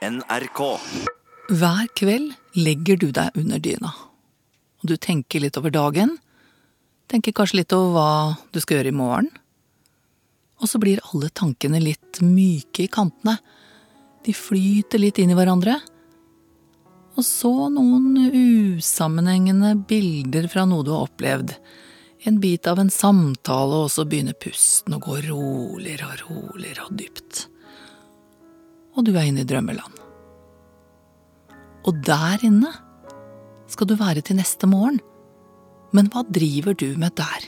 NRK. Hver kveld legger du deg under dyna. Og du tenker litt over dagen. Tenker kanskje litt over hva du skal gjøre i morgen. Og så blir alle tankene litt myke i kantene. De flyter litt inn i hverandre. Og så noen usammenhengende bilder fra noe du har opplevd. En bit av en samtale, og så begynner pusten å gå roligere og roligere og dypt og du er inne i drømmeland. Og der inne skal du være til neste morgen. Men hva driver du med der?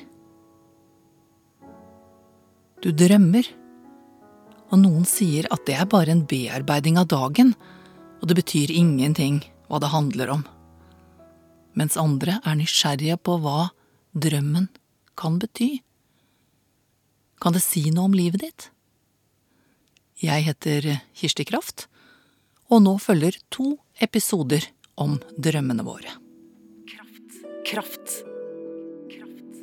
Du drømmer, og noen sier at det er bare en bearbeiding av dagen, og det betyr ingenting hva det handler om. Mens andre er nysgjerrige på hva drømmen kan bety. Kan det si noe om livet ditt? Jeg heter Kirsti Kraft, og nå følger to episoder om drømmene våre. Kraft. Kraft. Kraft.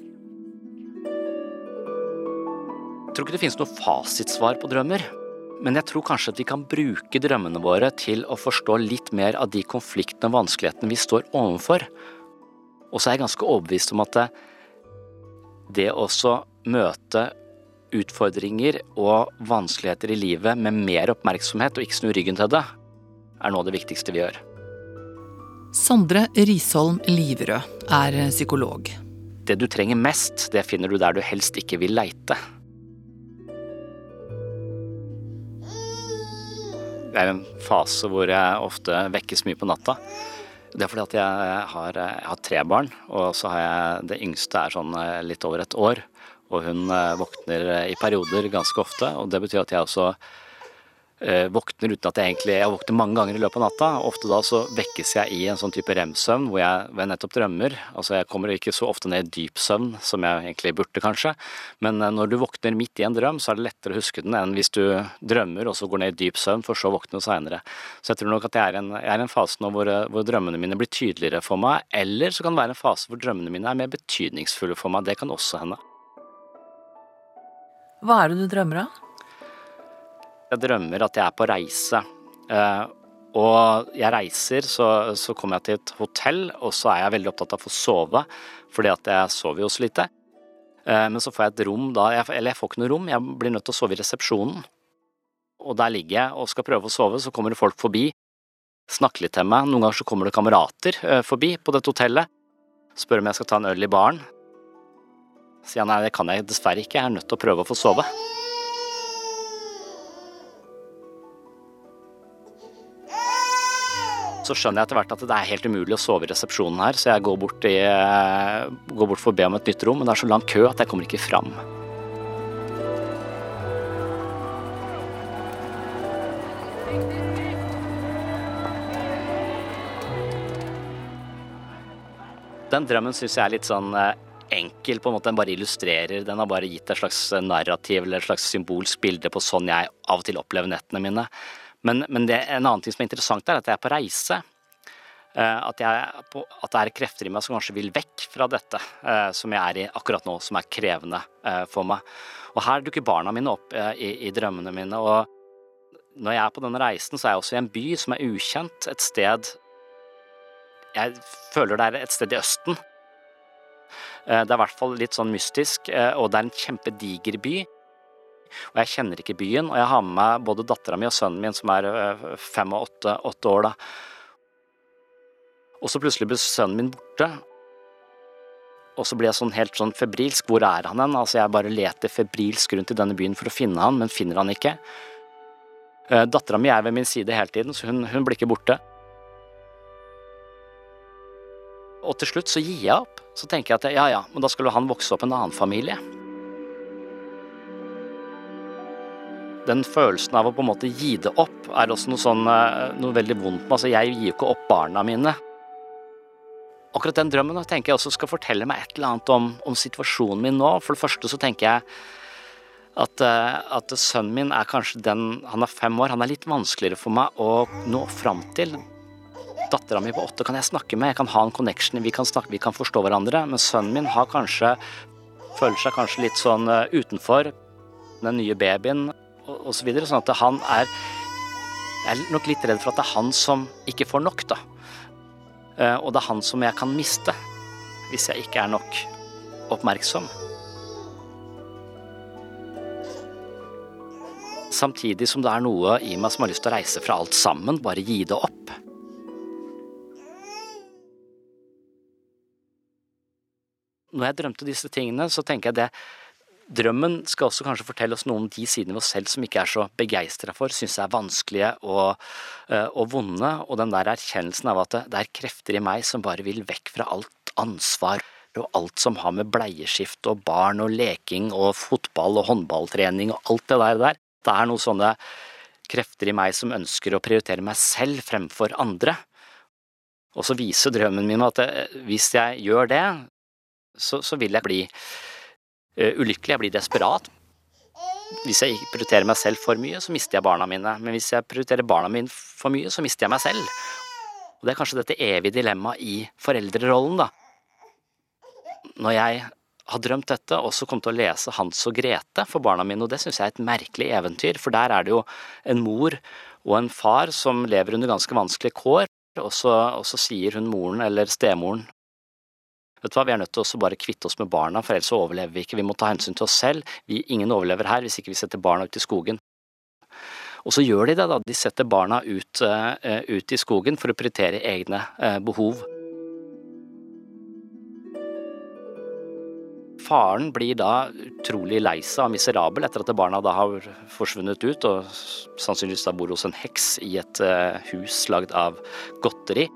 Jeg tror ikke det finnes noe fasitsvar på drømmer. Men jeg tror kanskje at vi kan bruke drømmene våre til å forstå litt mer av de konfliktene og vanskelighetene vi står overfor. Og så er jeg ganske overbevist om at det, det å møte utfordringer og vanskeligheter i livet med mer oppmerksomhet og ikke snu ryggen til det, er noe av det viktigste vi gjør. Sondre Risholm Liverød er psykolog. Det du trenger mest, det finner du der du helst ikke vil leite. Det er en fase hvor jeg ofte vekkes mye på natta. Det er fordi at jeg har, jeg har tre barn, og så har jeg det yngste er sånn eh, litt over et år. Og hun eh, våkner eh, i perioder ganske ofte, og det betyr at jeg også eh, våkner uten at jeg egentlig Jeg våkner mange ganger i løpet av natta. Ofte da så vekkes jeg i en sånn type rem-søvn hvor, hvor, jeg nettopp drømmer. Altså jeg kommer ikke så ofte ned i dyp søvn som jeg egentlig burde, kanskje. Men når du våkner midt i en drøm, så er det lettere å huske den enn hvis du drømmer og så går ned i dyp søvn, for så å våkne seinere. Så jeg tror nok at jeg er en, en, fase nå hvor, hvor, drømmene mine blir tydeligere for meg. Eller så kan det være en fase hvor drømmene mine er mer betydningsfulle for meg. Det kan også hende. Hva er det du drømmer av? Jeg drømmer at jeg er på reise. Eh, og jeg reiser, så, så kommer jeg til et hotell, og så er jeg veldig opptatt av å få sove, fordi at jeg sover jo så lite. Eh, men så får jeg et rom da, eller jeg får ikke noe rom, jeg blir nødt til å sove i resepsjonen. Og der ligger jeg og skal prøve å sove, så kommer det folk forbi, snakker litt til meg. Noen ganger så kommer det kamerater eh, forbi på dette hotellet, spør om jeg skal ta en øl i baren sier han nei, det kan jeg dessverre ikke, jeg er nødt til å prøve å få sove. Så skjønner jeg etter hvert at det er helt umulig å sove i resepsjonen her, så jeg går bort, i, går bort for å be om et nytt rom, men det er så lang kø at jeg kommer ikke fram. Den drømmen syns jeg er litt sånn eh, enkel, på en måte. Den bare illustrerer. Den har bare gitt et slags narrativ eller et slags symbolsk bilde på sånn jeg av og til opplever nettene mine. Men, men det, en annen ting som er interessant, er at jeg er på reise. Eh, at, jeg, at, det er krefter i meg som kanskje vil vekk fra dette eh, som jeg er i akkurat nå, som er krevende eh, for meg. Og her dukker barna mine opp i, i drømmene mine. og når jeg er på denne reisen, så er jeg også i en by som er ukjent. Et sted Jeg føler det er et sted i Østen. Eh, det er i hvert fall litt sånn mystisk, eh, og det er en kjempediger by. Og jeg kjenner ikke byen, og jeg har med meg både dattera mi og sønnen min, som er eh, fem og åtte, åtte år da. Og så plutselig blir sønnen min borte. Og så blir jeg sånn helt sånn febrilsk. Hvor er han hen? Altså jeg bare leter febrilsk rundt i denne byen for å finne han, men finner han ikke. Dattera mi er ved min side hele tiden, så hun, hun blir ikke borte. Og til slutt så gir jeg opp. Så tenker jeg at ja ja, men da skulle han vokse opp i en annen familie. Den følelsen av å på en måte gi det opp, er også noe, sånn, eh, noe veldig vondt med. Altså, jeg gir jo ikke opp barna mine. Akkurat den drømmen tenker jeg også skal fortelle meg et eller annet om, om situasjonen min nå. For det første så tenker jeg at, eh, at, sønnen min er kanskje den Han er fem år, han er litt vanskeligere for meg å nå fram til dattera mi på åtte kan jeg snakke med, jeg kan ha en connection, vi kan, snakke, vi kan forstå hverandre. Men sønnen min har kanskje, føler seg kanskje litt sånn eh, utenfor den nye babyen osv. Så videre, sånn at han er Jeg er nok litt redd for at det er han som ikke får nok, da. Eh, og det er han som jeg kan miste hvis jeg ikke er nok oppmerksom. Samtidig som det er noe i meg som har lyst til å reise fra alt sammen, bare gi det opp. Når jeg drømte disse tingene, så tenker jeg det Drømmen skal også kanskje fortelle oss noe om de sidene ved oss selv som ikke er så begeistra for, syns er vanskelige og, eh, og, vonde, og den der erkjennelsen av at det, er krefter i meg som bare vil vekk fra alt ansvar og alt som har med bleieskift og barn og leking og fotball og håndballtrening og alt det der der. Det er noen sånne krefter i meg som ønsker å prioritere meg selv fremfor andre. Og så viser drømmen min at eh, hvis jeg gjør det, så, så vil jeg bli uh, ulykkelig, jeg blir desperat. Hvis jeg prioriterer meg selv for mye, så mister jeg barna mine. Men hvis jeg prioriterer barna mine for mye, så mister jeg meg selv. Og det er kanskje dette evige dilemmaet i foreldrerollen, da. Når jeg har drømt dette, og så kom til å lese Hans og Grete for barna mine, og det syns jeg er et merkelig eventyr, for der er det jo en mor og en far som lever under ganske vanskelige kår, og så, og så sier hun moren, eller stemoren, vet du hva, vi er nødt til å bare kvitte oss med barna, for ellers overlever vi ikke, vi må ta hensyn til oss selv, vi, ingen overlever her hvis ikke vi setter barna ut i skogen. Og så gjør de det, da, de setter barna ut, uh, ut i skogen for å prioritere egne uh, behov. Faren blir da utrolig lei seg og miserabel etter at barna da har forsvunnet ut og sannsynligvis da bor hos en heks i et eh, hus lagd av godteri.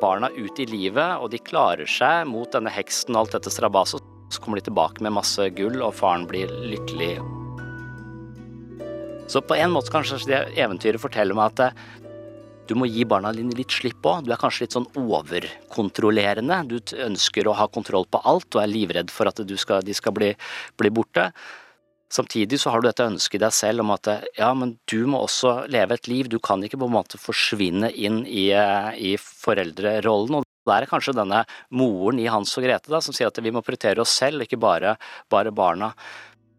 Barna ut i livet, og de klarer seg mot denne heksen og alt dette strabaset. Så kommer de tilbake med masse gull, og faren blir lykkelig. Så på en måte kanskje det eventyret forteller meg at eh, du må gi barna dine litt slipp òg. Du er kanskje litt sånn overkontrollerende. Du ønsker å ha kontroll på alt og er livredd for at skal, de skal bli, bli, borte. Samtidig så har du dette ønsket i deg selv om at ja, men du må også leve et liv. Du kan ikke på en måte forsvinne inn i, i foreldrerollen. og det er kanskje denne moren i Hans og Grete da, som sier at vi må prioritere oss selv, ikke bare, bare barna.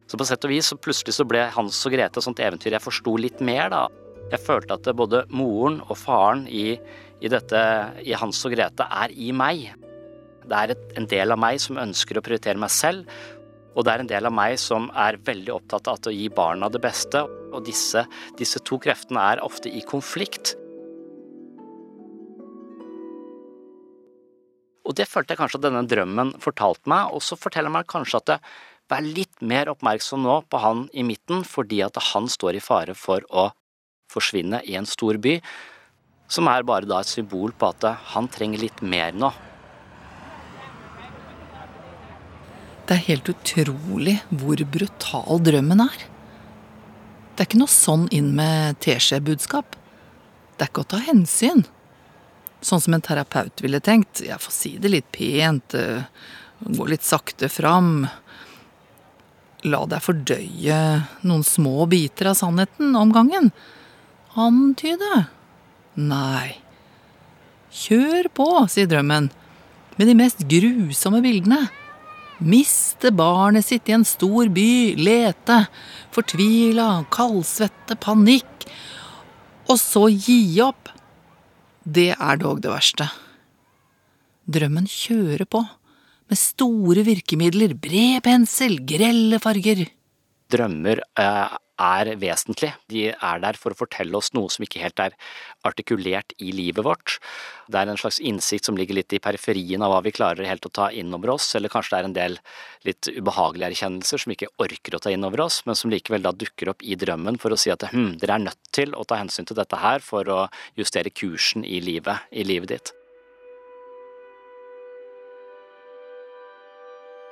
Så på sett og vis så plutselig så ble Hans og Grete et sånt eventyr jeg forsto litt mer, da. Jeg følte at både moren og faren i, i, dette, i Hans og Grete er i meg. Det er et, en del av meg som ønsker å prioritere meg selv, og det er en del av meg som er veldig opptatt av å gi barna det beste. Og disse, disse to kreftene er ofte i konflikt. Og det følte jeg kanskje at denne drømmen fortalte meg, og så forteller meg kanskje at jeg vær litt mer oppmerksom nå på han i midten, fordi at han står i fare for å forsvinne i en stor by, som er bare da et symbol på at han trenger litt mer nå. Det er helt utrolig hvor brutal drømmen er. Det er ikke noe sånn inn med teskjebudskap. Det er ikke å ta hensyn. Sånn som en terapeut ville tenkt. Jeg får si det litt pent, eh, gå litt sakte fram. La deg fordøye noen små biter av sannheten om gangen. Antyde? Nei. Kjør på, sier drømmen, med de mest grusomme bildene. Miste barnet sitt i en stor by, lete, fortvila, kaldsvette, panikk. Og så gi opp. Det er dog det verste. Drømmen kjører på, med store virkemidler, bred pensel, grelle farger. Drømmer eh, er vesentlig. De er der for å fortelle oss noe som ikke helt er artikulert i livet vårt. Det er en slags innsikt som ligger litt i periferien av hva vi klarer helt å ta inn over oss, eller kanskje det er en del litt ubehagelige erkjennelser som vi ikke orker å ta inn over oss, men som likevel da dukker opp i drømmen for å si at hm, dere er nødt til å ta hensyn til dette her for å justere kursen i livet, i livet ditt.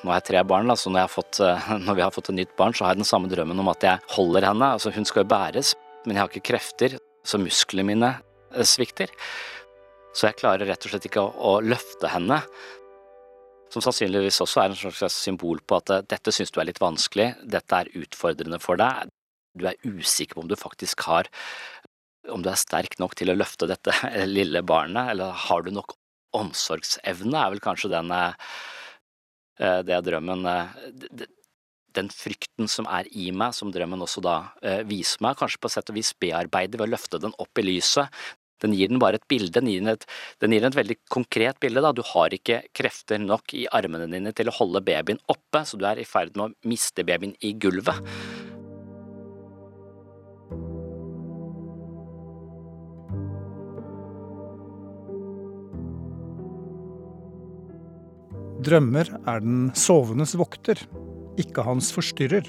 Nå har jeg tre barn, da, så når, fått, eh, når, vi har fått et nytt barn, så har jeg den samme drømmen om at jeg holder henne. Altså, hun skal jo bæres, men jeg har ikke krefter, så musklene mine eh, svikter. Så jeg klarer rett og slett ikke å, å løfte henne. Som sannsynligvis også er en slags symbol på at eh, dette syns du er litt vanskelig, dette er utfordrende for deg, du er usikker på om du faktisk har om du er sterk nok til å løfte dette lille barnet, eller har du nok omsorgsevne, er vel kanskje den det er drømmen. Eh, den frykten som er i meg, som drømmen også da eh, viser meg, kanskje på sett og vis bearbeider ved å løfte den opp i lyset. Den gir den bare et bilde, den gir den et, den gir den et veldig konkret bilde. Da. Du har ikke krefter nok i armene dine til å holde babyen oppe, så du er i ferd med å miste babyen i gulvet. Drømmer er den sovendes vokter, ikke hans forstyrrer.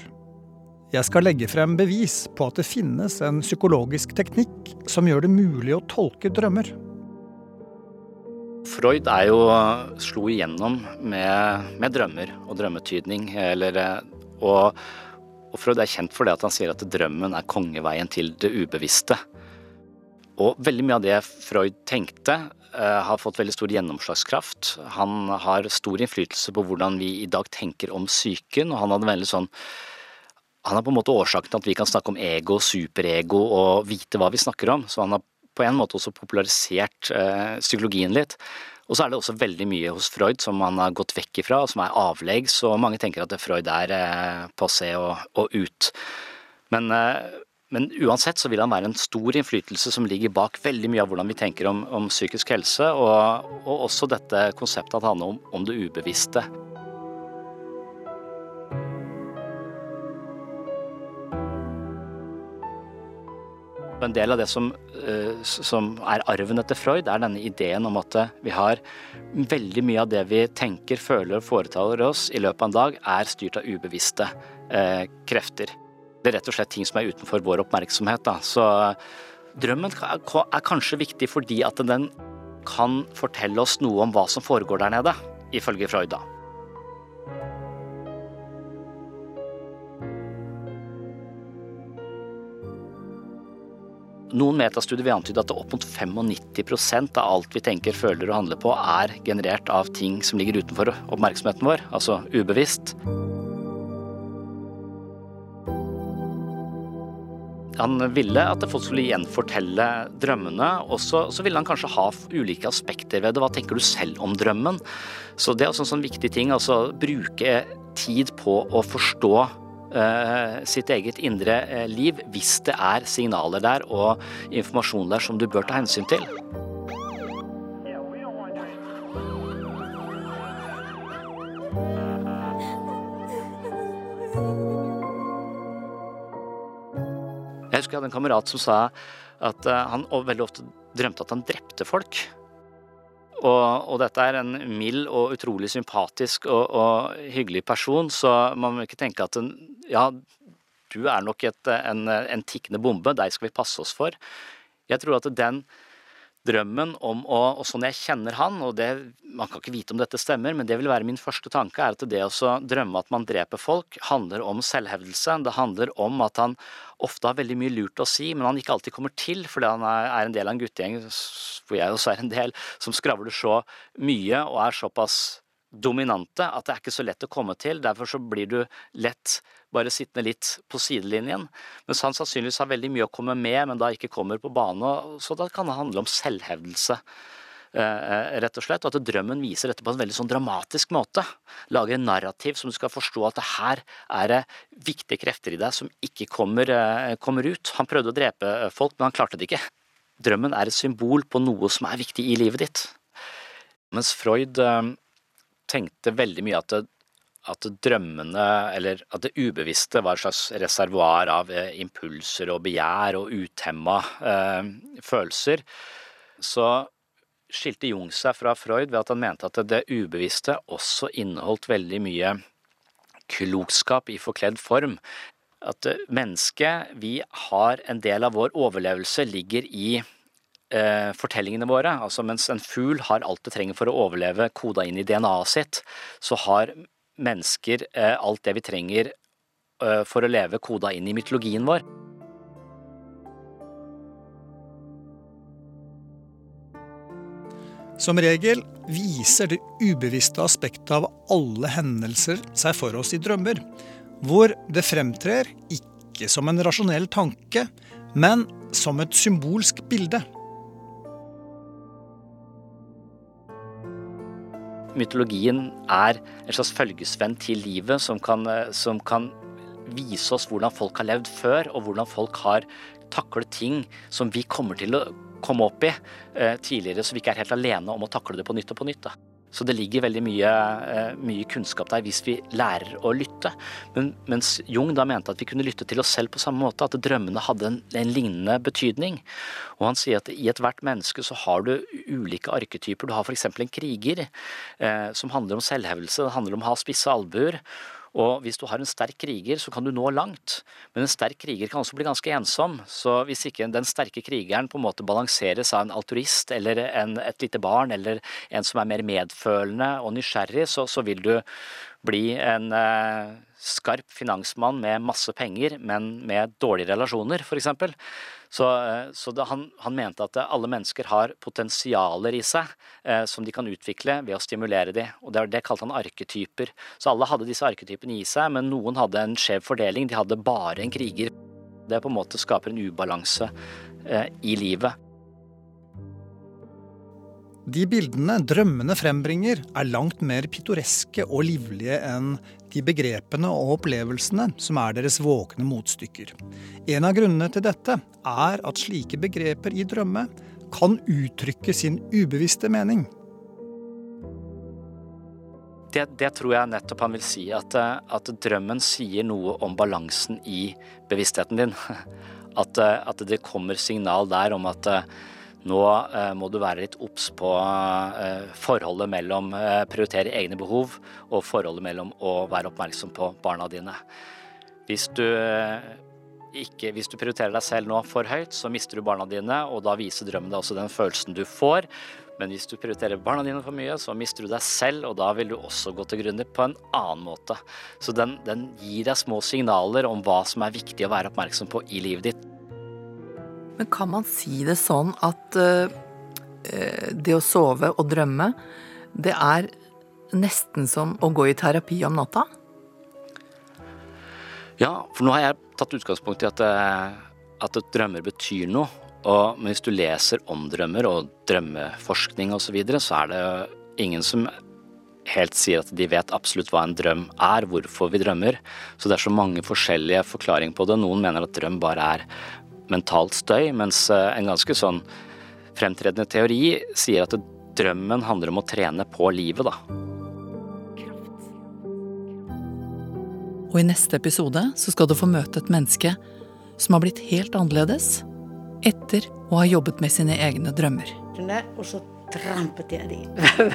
Jeg skal legge frem bevis på at det finnes en psykologisk teknikk som gjør det mulig å tolke drømmer. Freud er jo, slo igjennom med, med drømmer og drømmetydning. Eller, og, og, Freud er kjent for det at han sier at drømmen er kongeveien til det ubevisste. Og veldig mye av det Freud tenkte, Eh, har fått veldig stor gjennomslagskraft. Han har stor innflytelse på hvordan vi i dag tenker om psyken, og han hadde veldig sånn han er på en måte årsaken til at vi kan snakke om ego, superego og vite hva vi snakker om. Så han har på en måte også popularisert eh, psykologien litt. Og så er det også veldig mye hos Freud som han har gått vekk ifra, og som er avlegg, så mange tenker at Freud er eh, passé og, og ut. Men men uansett så vil han være en stor innflytelse som ligger bak veldig mye av hvordan vi tenker om, om psykisk helse, og, og, også dette konseptet at handler om, om det ubevisste. En del av det som, eh, som, er arven etter Freud, er denne ideen om at vi har veldig mye av det vi tenker, føler og foretaler oss i løpet av en dag, er styrt av ubevisste eh, krefter. Det er rett og slett ting som er utenfor vår oppmerksomhet. Da. Så drømmen er kanskje viktig fordi at den kan fortelle oss noe om hva som foregår der nede, ifølge Freud. da. Noen metastudier vil antyde at opp mot 95% av alt vi tenker, føler og handler på, er generert av ting som ligger utenfor oppmerksomheten vår, altså ubevisst. Han ville at folk skulle gjenfortelle drømmene, og så, ville han kanskje ha ulike aspekter ved det. Hva tenker du selv om drømmen? Så det er også en sånn viktig ting. Altså bruke tid på å forstå uh, sitt eget indre uh, liv hvis det er signaler der og informasjon der som du bør ta hensyn til. Jeg husker jeg hadde en kamerat som sa at eh, han veldig ofte drømte at han drepte folk. Og, og dette er en mild og utrolig sympatisk og, og, hyggelig person, så man må ikke tenke at ja, du er nok et, en, en tikkende bombe, deg skal vi passe oss for. Jeg tror at den drømmen om å Og sånn jeg kjenner han, og det, man kan ikke vite om dette stemmer, men det vil være min første tanke, er at det å drømme at man dreper folk, handler om selvhevdelse. Det handler om at han ofte har veldig mye lurt å si, men han ikke alltid kommer til, fordi han er en del av en guttegjeng, hvor jeg også er en del, som skravler så mye og er såpass dominante at det er ikke så lett å komme til. Derfor så blir du lett bare sittende litt på sidelinjen. Mens han sannsynligvis har veldig mye å komme med, men da ikke kommer på bane. Så da kan det handle om selvhevdelse. Eh, rett og slett, og At drømmen viser dette på en veldig sånn dramatisk måte. Lager en narrativ som du skal forstå at det her er det viktige krefter i deg som ikke kommer, eh, kommer ut. Han prøvde å drepe folk, men han klarte det ikke. Drømmen er et symbol på noe som er viktig i livet ditt. Mens Freud eh, tenkte veldig mye at, at drømmene, eller at det ubevisste, var et slags reservoar av eh, impulser og begjær og utemma eh, følelser. Så skilte Jung seg fra Freud ved at han mente at det ubevisste også inneholdt veldig mye klokskap i forkledd form. At mennesket, vi har en del av vår overlevelse, ligger i eh, fortellingene våre. Altså mens en fugl har alt det trenger for å overleve koda inn i DNA-et sitt, så har mennesker eh, alt det vi trenger eh, for å leve koda inn i mytologien vår. Som regel viser det ubevisste aspektet av alle hendelser seg for oss i drømmer, hvor det fremtrer ikke som en rasjonell tanke, men som et symbolsk bilde. Mytologien er en slags følgesvenn til livet, som kan, eh, som kan vise oss hvordan folk har levd før, og hvordan folk har taklet ting som vi kommer til å komme opp i eh, tidligere, så vi ikke er helt alene om å takle det på nytt og på nytt. Da. Så det ligger veldig mye, eh, mye, kunnskap der hvis vi lærer å lytte. Men, mens Jung da mente at vi kunne lytte til oss selv på samme måte, at drømmene hadde en, en lignende betydning. Og han sier at i ethvert menneske så har du ulike arketyper. Du har f.eks. en kriger eh, som handler om selvhevelse, det handler om å ha spisse albuer. Og hvis du har en sterk kriger, så kan du nå langt. Men en sterk kriger kan også bli ganske ensom. Så hvis ikke den sterke krigeren på en måte balanseres av en alturist eller en, et lite barn eller en som er mer medfølende og nysgjerrig, så, så vil du bli en eh, skarp finansmann med masse penger, men med dårlige relasjoner, f.eks. Så, eh, så det, han, han, mente at alle mennesker har potensialer i seg eh, som de kan utvikle ved å stimulere de, og det, det kalte han arketyper. Så alle hadde disse arketypene i seg, men noen hadde en skjev fordeling, de hadde bare en kriger. Det på en måte skaper en ubalanse eh, i livet. De bildene drømmene frembringer, er langt mer pittoreske og livlige enn de begrepene og opplevelsene som er deres våkne motstykker. En av grunnene til dette er at slike begreper i drømme kan uttrykke sin ubevisste mening. Det, det, tror jeg nettopp han vil si, at, at, drømmen sier noe om balansen i bevisstheten din. At, at det kommer signal der om at nå eh, må du være litt obs på eh, forholdet mellom eh, prioritere egne behov og forholdet mellom å være oppmerksom på barna dine. Hvis du, ikke, hvis du prioriterer deg selv nå for høyt, så mister du barna dine, og da viser drømmen deg også den følelsen du får. Men hvis du prioriterer barna dine for mye, så mister du deg selv, og da vil du også gå til grunne på en annen måte. Så den, den gir deg små signaler om hva som er viktig å være oppmerksom på i livet ditt. Men kan man si det sånn at uh, det å sove og drømme, det er nesten som å gå i terapi om natta? Ja, for nå har jeg tatt utgangspunkt i at, eh, at drømmer betyr noe. Og, men hvis du leser om drømmer og drømmeforskning osv., så, videre, så er det ingen som helt sier at de vet absolutt hva en drøm er, hvorfor vi drømmer. Så det er så mange forskjellige forklaringer på det. Noen mener at drøm bare er mentalt støy, mens eh, en ganske sånn fremtredende teori sier at drømmen handler om å trene på livet, da. Og i neste episode så skal du få møte et menneske som har blitt helt annerledes etter å ha jobbet med sine egne drømmer. Og så trampet jeg de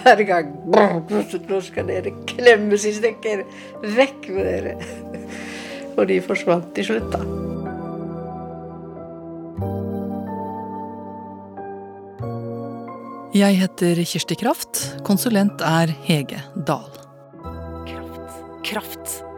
hver gang. Nå skal dere klemmes i stykker. Vekk med dere. Og de forsvant til slutt, da. Jeg heter Kirsti Kraft. Konsulent er Hege Dahl. Kraft. Kraft.